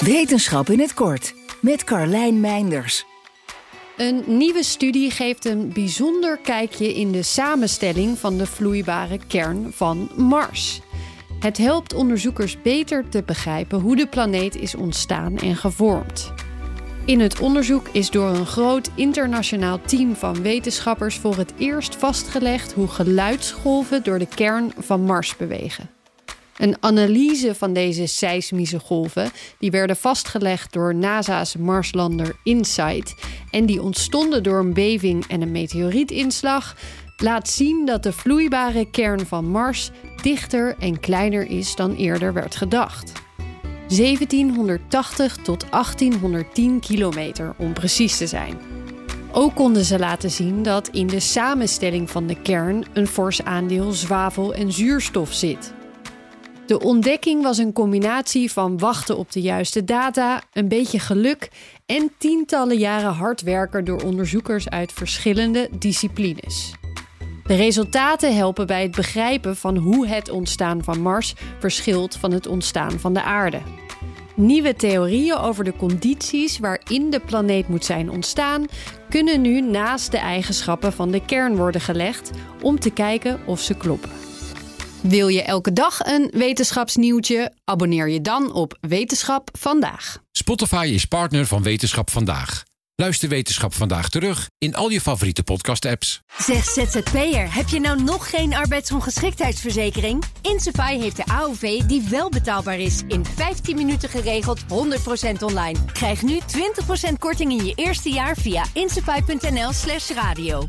Wetenschap in het kort met Carlijn Meinders. Een nieuwe studie geeft een bijzonder kijkje in de samenstelling van de vloeibare kern van Mars. Het helpt onderzoekers beter te begrijpen hoe de planeet is ontstaan en gevormd. In het onderzoek is door een groot internationaal team van wetenschappers voor het eerst vastgelegd hoe geluidsgolven door de kern van Mars bewegen. Een analyse van deze seismische golven die werden vastgelegd door NASA's Marslander InSight en die ontstonden door een beving en een meteorietinslag, laat zien dat de vloeibare kern van Mars dichter en kleiner is dan eerder werd gedacht. 1780 tot 1810 kilometer om precies te zijn. Ook konden ze laten zien dat in de samenstelling van de kern een fors aandeel zwavel en zuurstof zit. De ontdekking was een combinatie van wachten op de juiste data, een beetje geluk en tientallen jaren hard werken door onderzoekers uit verschillende disciplines. De resultaten helpen bij het begrijpen van hoe het ontstaan van Mars verschilt van het ontstaan van de aarde. Nieuwe theorieën over de condities waarin de planeet moet zijn ontstaan, kunnen nu naast de eigenschappen van de kern worden gelegd om te kijken of ze kloppen. Wil je elke dag een wetenschapsnieuwtje? Abonneer je dan op Wetenschap vandaag. Spotify is partner van Wetenschap vandaag. Luister Wetenschap vandaag terug in al je favoriete podcast-apps. Zeg ZZP'er, heb je nou nog geen arbeidsongeschiktheidsverzekering? Insafai heeft de AOV die wel betaalbaar is. In 15 minuten geregeld, 100% online. Krijg nu 20% korting in je eerste jaar via insafai.nl slash radio.